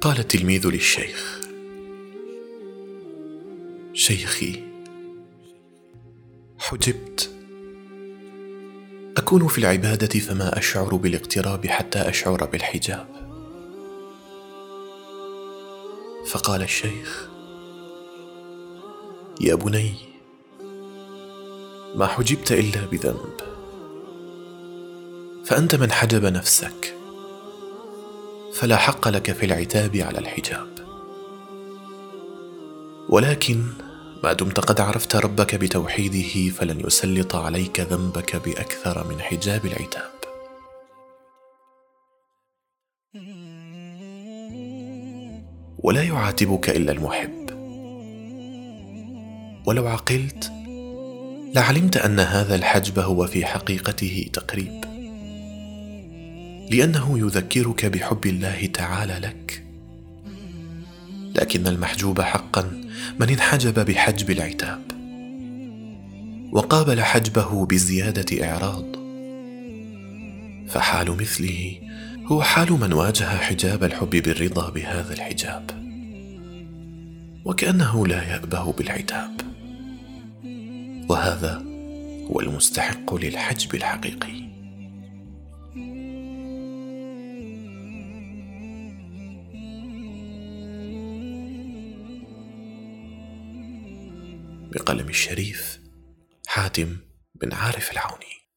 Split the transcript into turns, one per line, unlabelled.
قال التلميذ للشيخ. شيخي حجبت. أكون في العبادة فما أشعر بالاقتراب حتى أشعر بالحجاب. فقال الشيخ يا بني ما حجبت إلا بذنب. فأنت من حجب نفسك. فلا حق لك في العتاب على الحجاب. ولكن ما دمت قد عرفت ربك بتوحيده فلن يسلط عليك ذنبك بأكثر من حجاب العتاب. ولا يعاتبك إلا المحب. ولو عقلت لعلمت أن هذا الحجب هو في حقيقته تقريب. لأنه يذكرك بحب الله تعالى لك. لكن المحجوب حقا من انحجب بحجب العتاب. وقابل حجبه بزيادة إعراض. فحال مثله هو حال من واجه حجاب الحب بالرضا بهذا الحجاب. وكأنه لا يأبه بالعتاب. وهذا هو المستحق للحجب الحقيقي. بقلم الشريف حاتم بن عارف العوني.